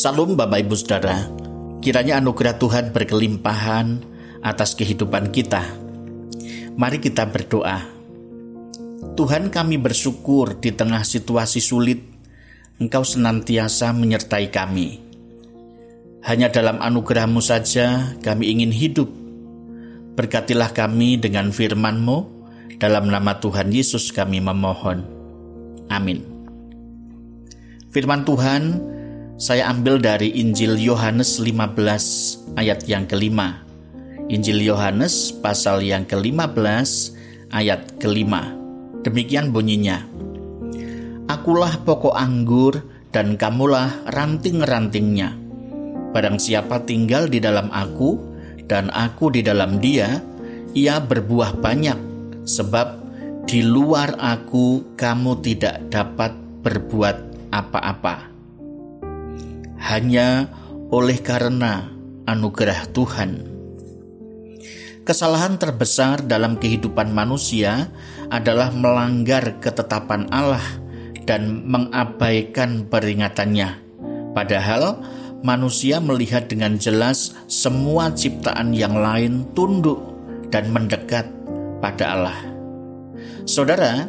Salam Bapak Ibu Saudara, kiranya anugerah Tuhan berkelimpahan atas kehidupan kita. Mari kita berdoa. Tuhan kami bersyukur di tengah situasi sulit, Engkau senantiasa menyertai kami. Hanya dalam anugerahmu saja kami ingin hidup. Berkatilah kami dengan firman-Mu, dalam nama Tuhan Yesus kami memohon. Amin. Firman Tuhan saya ambil dari Injil Yohanes 15 ayat yang kelima. Injil Yohanes pasal yang ke-15 ayat kelima. Demikian bunyinya. Akulah pokok anggur dan kamulah ranting-rantingnya. Barang siapa tinggal di dalam aku dan aku di dalam dia, ia berbuah banyak sebab di luar aku kamu tidak dapat berbuat apa-apa hanya oleh karena anugerah Tuhan. Kesalahan terbesar dalam kehidupan manusia adalah melanggar ketetapan Allah dan mengabaikan peringatannya. Padahal manusia melihat dengan jelas semua ciptaan yang lain tunduk dan mendekat pada Allah. Saudara,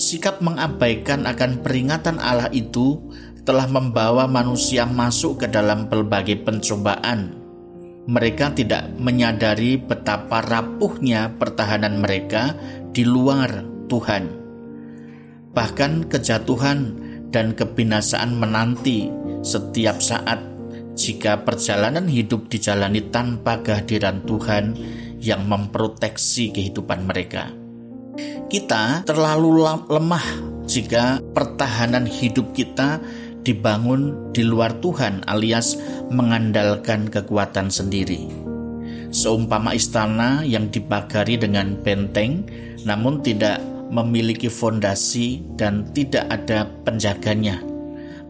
sikap mengabaikan akan peringatan Allah itu telah membawa manusia masuk ke dalam berbagai pencobaan. Mereka tidak menyadari betapa rapuhnya pertahanan mereka di luar Tuhan. Bahkan kejatuhan dan kebinasaan menanti setiap saat jika perjalanan hidup dijalani tanpa kehadiran Tuhan yang memproteksi kehidupan mereka. Kita terlalu lemah jika pertahanan hidup kita dibangun di luar Tuhan alias mengandalkan kekuatan sendiri. Seumpama istana yang dipagari dengan benteng namun tidak memiliki fondasi dan tidak ada penjaganya.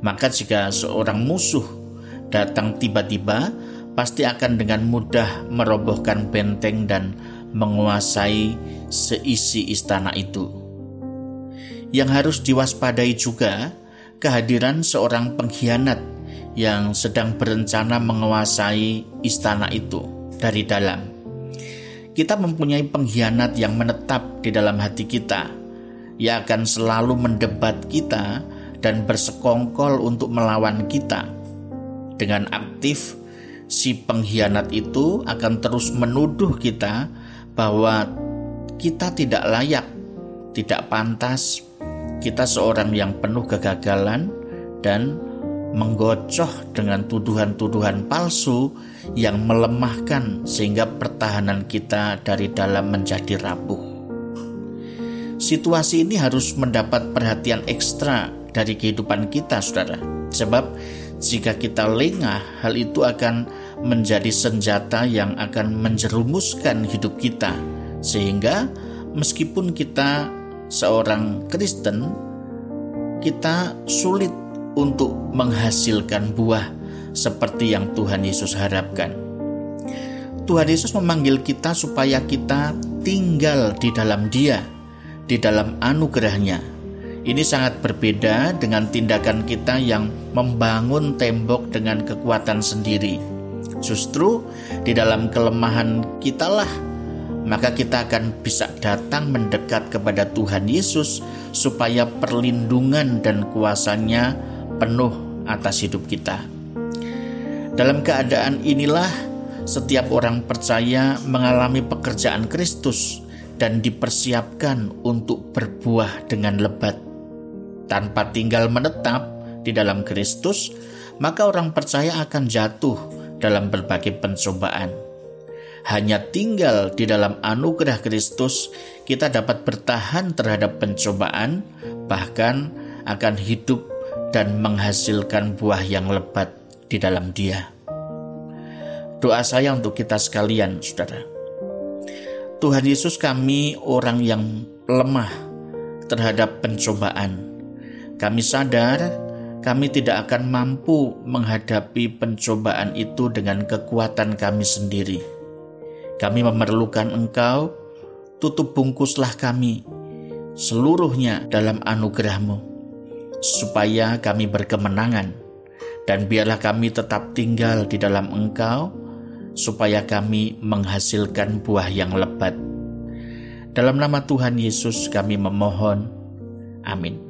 Maka jika seorang musuh datang tiba-tiba, pasti akan dengan mudah merobohkan benteng dan menguasai seisi istana itu. Yang harus diwaspadai juga kehadiran seorang pengkhianat yang sedang berencana menguasai istana itu dari dalam. Kita mempunyai pengkhianat yang menetap di dalam hati kita. Ia akan selalu mendebat kita dan bersekongkol untuk melawan kita. Dengan aktif, si pengkhianat itu akan terus menuduh kita bahwa kita tidak layak, tidak pantas, kita seorang yang penuh kegagalan dan menggocoh dengan tuduhan-tuduhan palsu yang melemahkan sehingga pertahanan kita dari dalam menjadi rapuh. Situasi ini harus mendapat perhatian ekstra dari kehidupan kita, saudara. Sebab jika kita lengah, hal itu akan menjadi senjata yang akan menjerumuskan hidup kita. Sehingga meskipun kita seorang Kristen, kita sulit untuk menghasilkan buah seperti yang Tuhan Yesus harapkan. Tuhan Yesus memanggil kita supaya kita tinggal di dalam Dia, di dalam anugerahnya. Ini sangat berbeda dengan tindakan kita yang membangun tembok dengan kekuatan sendiri. Justru di dalam kelemahan kitalah maka kita akan bisa datang mendekat kepada Tuhan Yesus supaya perlindungan dan kuasanya penuh atas hidup kita. Dalam keadaan inilah setiap orang percaya mengalami pekerjaan Kristus dan dipersiapkan untuk berbuah dengan lebat. Tanpa tinggal menetap di dalam Kristus, maka orang percaya akan jatuh dalam berbagai pencobaan hanya tinggal di dalam anugerah Kristus, kita dapat bertahan terhadap pencobaan, bahkan akan hidup dan menghasilkan buah yang lebat di dalam Dia. Doa saya untuk kita sekalian, saudara. Tuhan Yesus, kami orang yang lemah terhadap pencobaan. Kami sadar kami tidak akan mampu menghadapi pencobaan itu dengan kekuatan kami sendiri kami memerlukan Engkau, tutup bungkuslah kami seluruhnya dalam anugerahmu, supaya kami berkemenangan dan biarlah kami tetap tinggal di dalam Engkau, supaya kami menghasilkan buah yang lebat. Dalam nama Tuhan Yesus kami memohon. Amin.